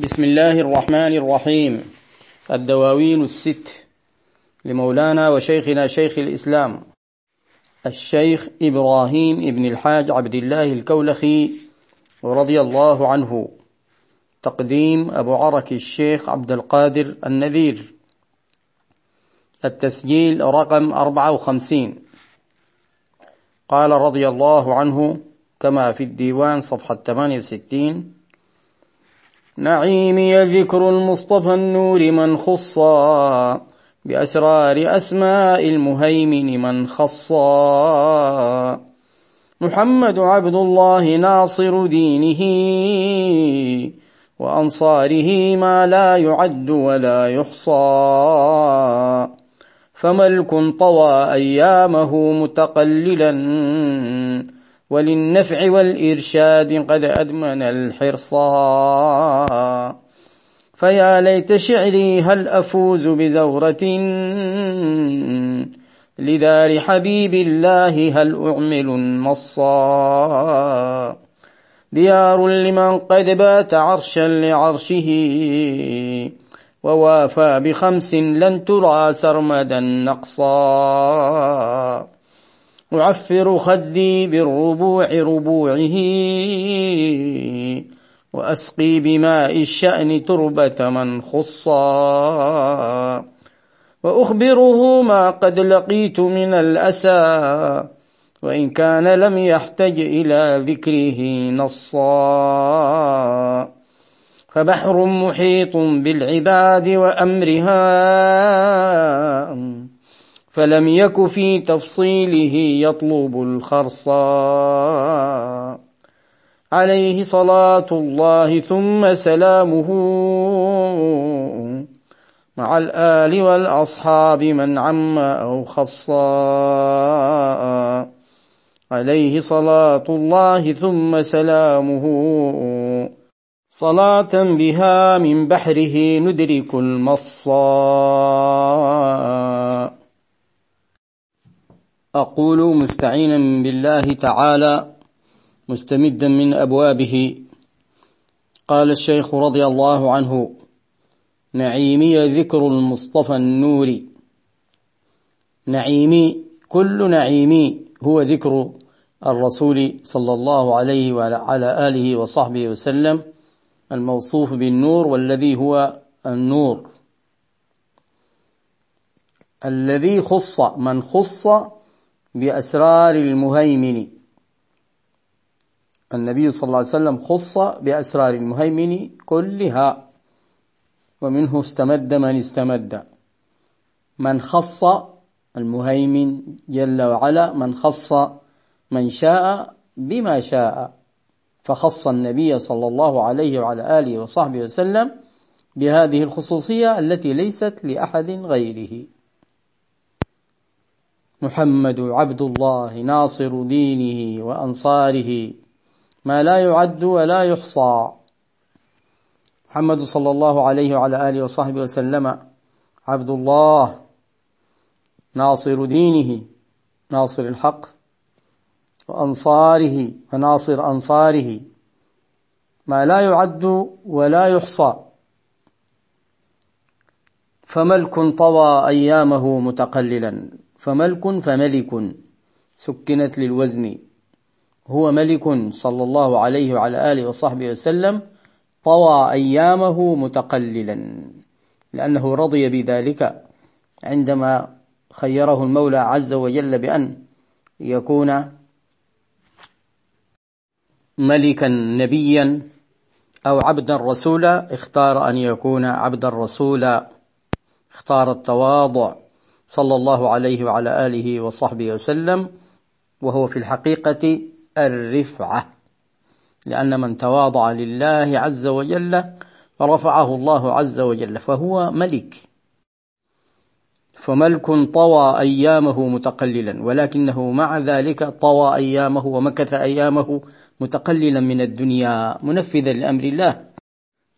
بسم الله الرحمن الرحيم. الدواوين الست لمولانا وشيخنا شيخ الإسلام الشيخ إبراهيم ابن الحاج عبد الله الكولخي رضي الله عنه. تقديم أبو عرك الشيخ عبد القادر النذير. التسجيل رقم 54 قال رضي الله عنه كما في الديوان صفحة 68 نعيمي ذكر المصطفى النور من خصا بأسرار أسماء المهيمن من خصا. محمد عبد الله ناصر دينه وأنصاره ما لا يعد ولا يحصى. فملك طوى أيامه متقللا وللنفع والإرشاد قد أدمن الحرصا فيا ليت شعري هل أفوز بزورة؟ لدار حبيب الله هل أعمل النصا؟ ديار لمن قد بات عرشا لعرشه ووافى بخمس لن ترى سرمدا نقصا. أعفر خدي بالربوع ربوعه وأسقي بماء الشأن تربة من خصا. وأخبره ما قد لقيت من الأسى وإن كان لم يحتج إلى ذكره نصا. فبحر محيط بالعباد وأمرها فلم يك في تفصيله يطلب الخرصا عليه صلاة الله ثم سلامه. مع الآل والأصحاب من عم أو خصا عليه صلاة الله ثم سلامه. صلاة بها من بحره ندرك المصا أقول مستعينا بالله تعالى مستمدا من أبوابه. قال الشيخ رضي الله عنه نعيمي ذكر المصطفى النوري. نعيمي كل نعيمي هو ذكر الرسول صلى الله عليه وعلى آله وصحبه وسلم الموصوف بالنور والذي هو النور. الذي خص من خص بأسرار المهيمن. النبي صلى الله عليه وسلم خص بأسرار المهيمن كلها ومنه استمد من استمد. من خص المهيمن جل وعلا من خص من شاء بما شاء. فخص النبي صلى الله عليه وعلى آله وصحبه وسلم بهذه الخصوصية التي ليست لأحد غيره. محمد عبد الله ناصر دينه وأنصاره. ما لا يعد ولا يحصى. محمد صلى الله عليه وعلى آله وصحبه وسلم عبد الله ناصر دينه ناصر الحق وأنصاره وناصر أنصاره. ما لا يعد ولا يحصى. فملك طوى أيامه متقللا. فملك فملك سكنت للوزن. هو ملك صلى الله عليه وعلى آله وصحبه وسلم طوى أيامه متقللا لأنه رضي بذلك. عندما خيره المولى عز وجل بأن يكون ملكا نبيا أو عبدا رسولا اختار أن يكون عبدا رسولا. اختار التواضع. صلى الله عليه وعلى آله وصحبه وسلم وهو في الحقيقة الرفعة لأن من تواضع لله عز وجل رفعه الله عز وجل فهو ملك فملك طوى أيامه متقللا ولكنه مع ذلك طوى أيامه ومكث أيامه متقللا من الدنيا منفذا لأمر الله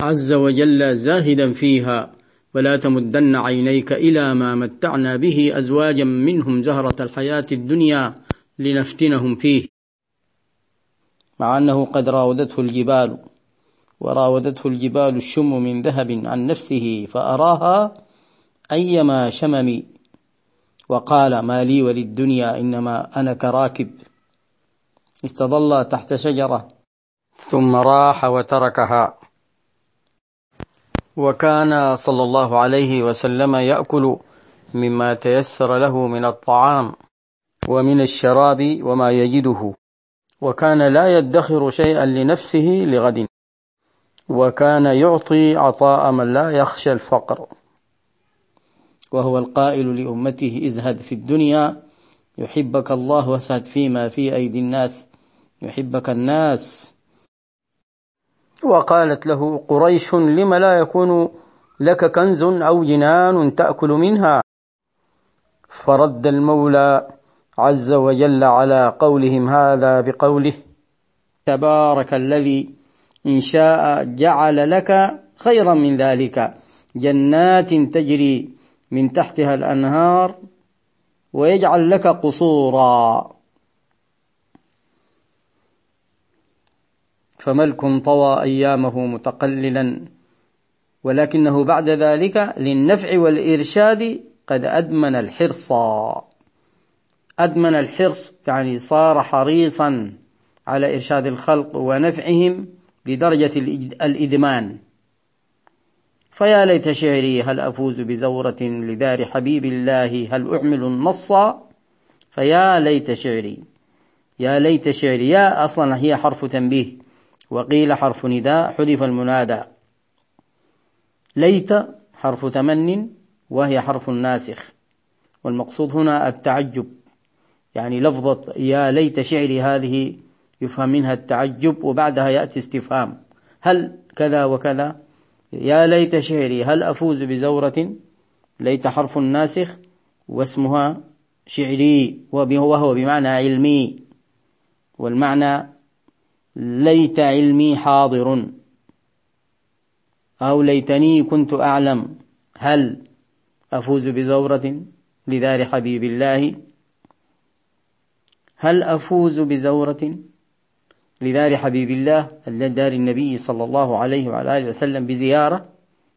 عز وجل زاهدا فيها. ولا تمدن عينيك إلى ما متعنا به أزواجا منهم زهرة الحياة الدنيا لنفتنهم فيه. مع أنه قد راودته الجبال وراودته الجبال الشم من ذهب عن نفسه فأراها أيما شمم وقال ما لي وللدنيا إنما أنا كراكب. استظل تحت شجرة ثم راح وتركها. وكان صلى الله عليه وسلم يأكل مما تيسر له من الطعام ومن الشراب وما يجده وكان لا يدخر شيئا لنفسه لغد وكان يعطي عطاء من لا يخشى الفقر. وهو القائل لأمته ازهد في الدنيا يحبك الله واسهد فيما في أيدي الناس يحبك الناس. وقالت له قريش لم لا يكون لك كنز أو جنان تأكل منها؟ فرد المولى عز وجل على قولهم هذا بقوله تبارك الذي إن شاء جعل لك خيرا من ذلك. جنات تجري من تحتها الأنهار ويجعل لك قصورا. فملك طوى أيامه متقللا. ولكنه بعد ذلك للنفع والإرشاد قد أدمن الحرص. أدمن الحرص يعني صار حريصا على إرشاد الخلق ونفعهم لدرجة الإدمان. فيا ليت شعري هل أفوز بزورة لدار حبيب الله؟ هل أعمل النص؟ فيا ليت شعري يا ليت شعري يا أصلا هي حرف تنبيه. وقيل حرف نداء حذف المنادى. ليت حرف تمن وهي حرف ناسخ. والمقصود هنا التعجب. يعني لفظة يا ليت شعري هذه يفهم منها التعجب وبعدها يأتي استفهام. هل كذا وكذا؟ يا ليت شعري هل أفوز بزورة؟ ليت حرف ناسخ واسمها شعري وهو بمعنى علمي. والمعنى ليت علمي حاضر. أو ليتني كنت أعلم. هل أفوز بزورة لدار حبيب الله؟ هل أفوز بزورة لدار حبيب الله؟ دار النبي صلى الله عليه وعلى آله وسلم بزيارة.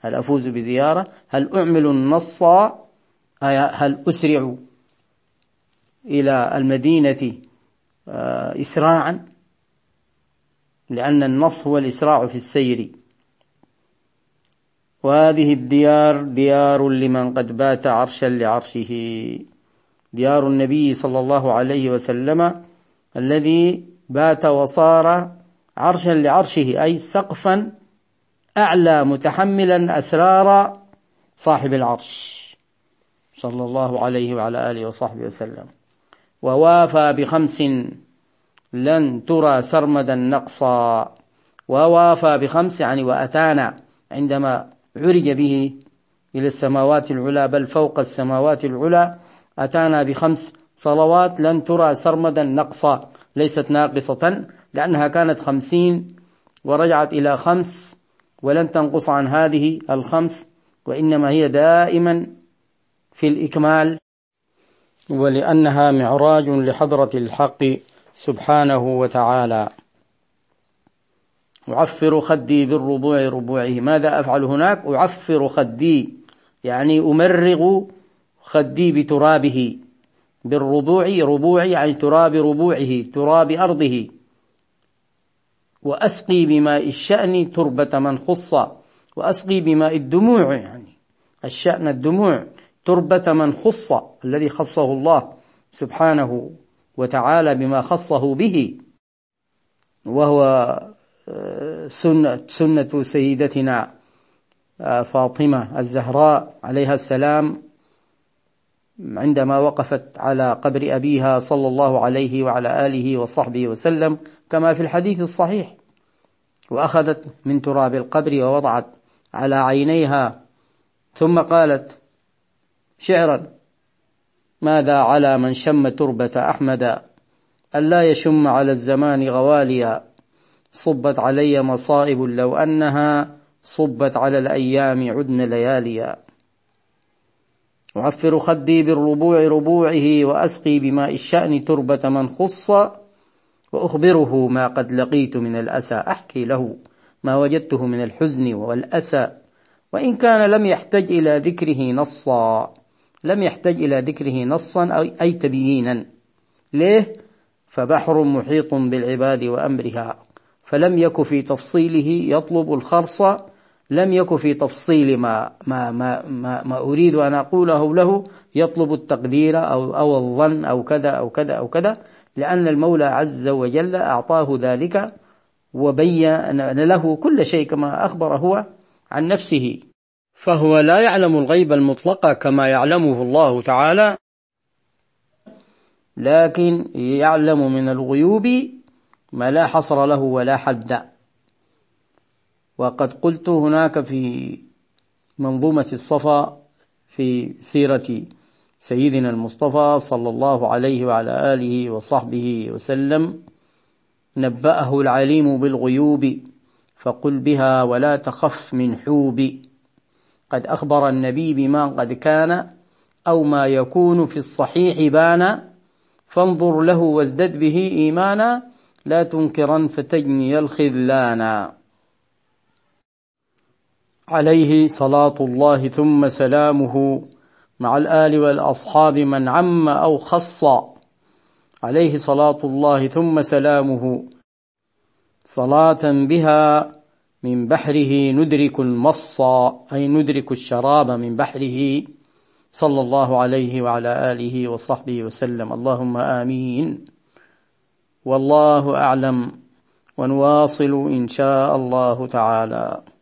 هل أفوز بزيارة؟ هل أعمل النص؟ هل أسرع إلى المدينة آه، إسراعا؟ لأن النص هو الإسراع في السير. وهذه الديار ديار لمن قد بات عرشا لعرشه. ديار النبي صلى الله عليه وسلم الذي بات وصار عرشا لعرشه أي سقفا أعلى متحملا أسرار صاحب العرش. صلى الله عليه وعلى آله وصحبه وسلم. ووافى بخمس لن ترى سرمدا نقصا. ووافى بخمس يعني وأتانا عندما عرج به إلى السماوات العلى بل فوق السماوات العلى أتانا بخمس صلوات لن ترى سرمدا نقصا ليست ناقصة لأنها كانت خمسين ورجعت إلى خمس ولن تنقص عن هذه الخمس وإنما هي دائما في الإكمال. ولأنها معراج لحضرة الحق. سبحانه وتعالى. أعفر خدي بالربوع ربوعه. ماذا أفعل هناك؟ أعفر خدي يعني أمرغ خدي بترابه. بالربوع ربوع يعني تراب ربوعه تراب أرضه. وأسقي بماء الشأن تربة من خص. وأسقي بماء الدموع يعني الشأن الدموع تربة من خص الذي خصه الله سبحانه وتعالى بما خصه به وهو آه، سنة, سنة سيدتنا آه، فاطمة الزهراء عليها السلام عندما وقفت على قبر أبيها صلى الله عليه وعلى آله وصحبه وسلم كما في الحديث الصحيح وأخذت من تراب القبر ووضعت على عينيها ثم قالت شعرا ماذا على من شم تربة أحمد؟ ألا يشم على الزمان غواليا. صبت علي مصائب لو أنها صبت على الأيام عدن لياليا. أعفر خدي بالربوع ربوعه وأسقي بماء الشأن تربة من خص وأخبره ما قد لقيت من الأسى أحكي له ما وجدته من الحزن والأسى. وإن كان لم يحتج إلى ذكره نصا. لم يحتج إلى ذكره نصا أي تبيينا. ليه؟ فبحر محيط بالعباد وأمرها. فلم يك في تفصيله يطلب الخرص لم يك في تفصيل ما ما ما ما, ما أريد أن أقوله له يطلب التقدير أو أو الظن أو كذا أو كذا أو كذا لأن المولى عز وجل أعطاه ذلك وبين له كل شيء كما أخبر هو عن نفسه. فهو لا يعلم الغيب المطلق كما يعلمه الله تعالى لكن يعلم من الغيوب ما لا حصر له ولا حد. وقد قلت هناك في منظومة الصفا في سيرة سيدنا المصطفى صلى الله عليه وعلى آله وصحبه وسلم نبأه العليم بالغيوب فقل بها ولا تخف من حوب قد أخبر النبي بما قد كان أو ما يكون في الصحيح بانا فانظر له وازدد به إيمانا لا تنكرا فتجني الخذلانا عليه صلاة الله ثم سلامه مع الآل والأصحاب من عم أو خص. عليه صلاة الله ثم سلامه. صلاة بها من بحره ندرك المص أي ندرك الشراب من بحره. صلى الله عليه وعلى آله وصحبه وسلم. اللهم آمين. والله أعلم. ونواصل إن شاء الله تعالى.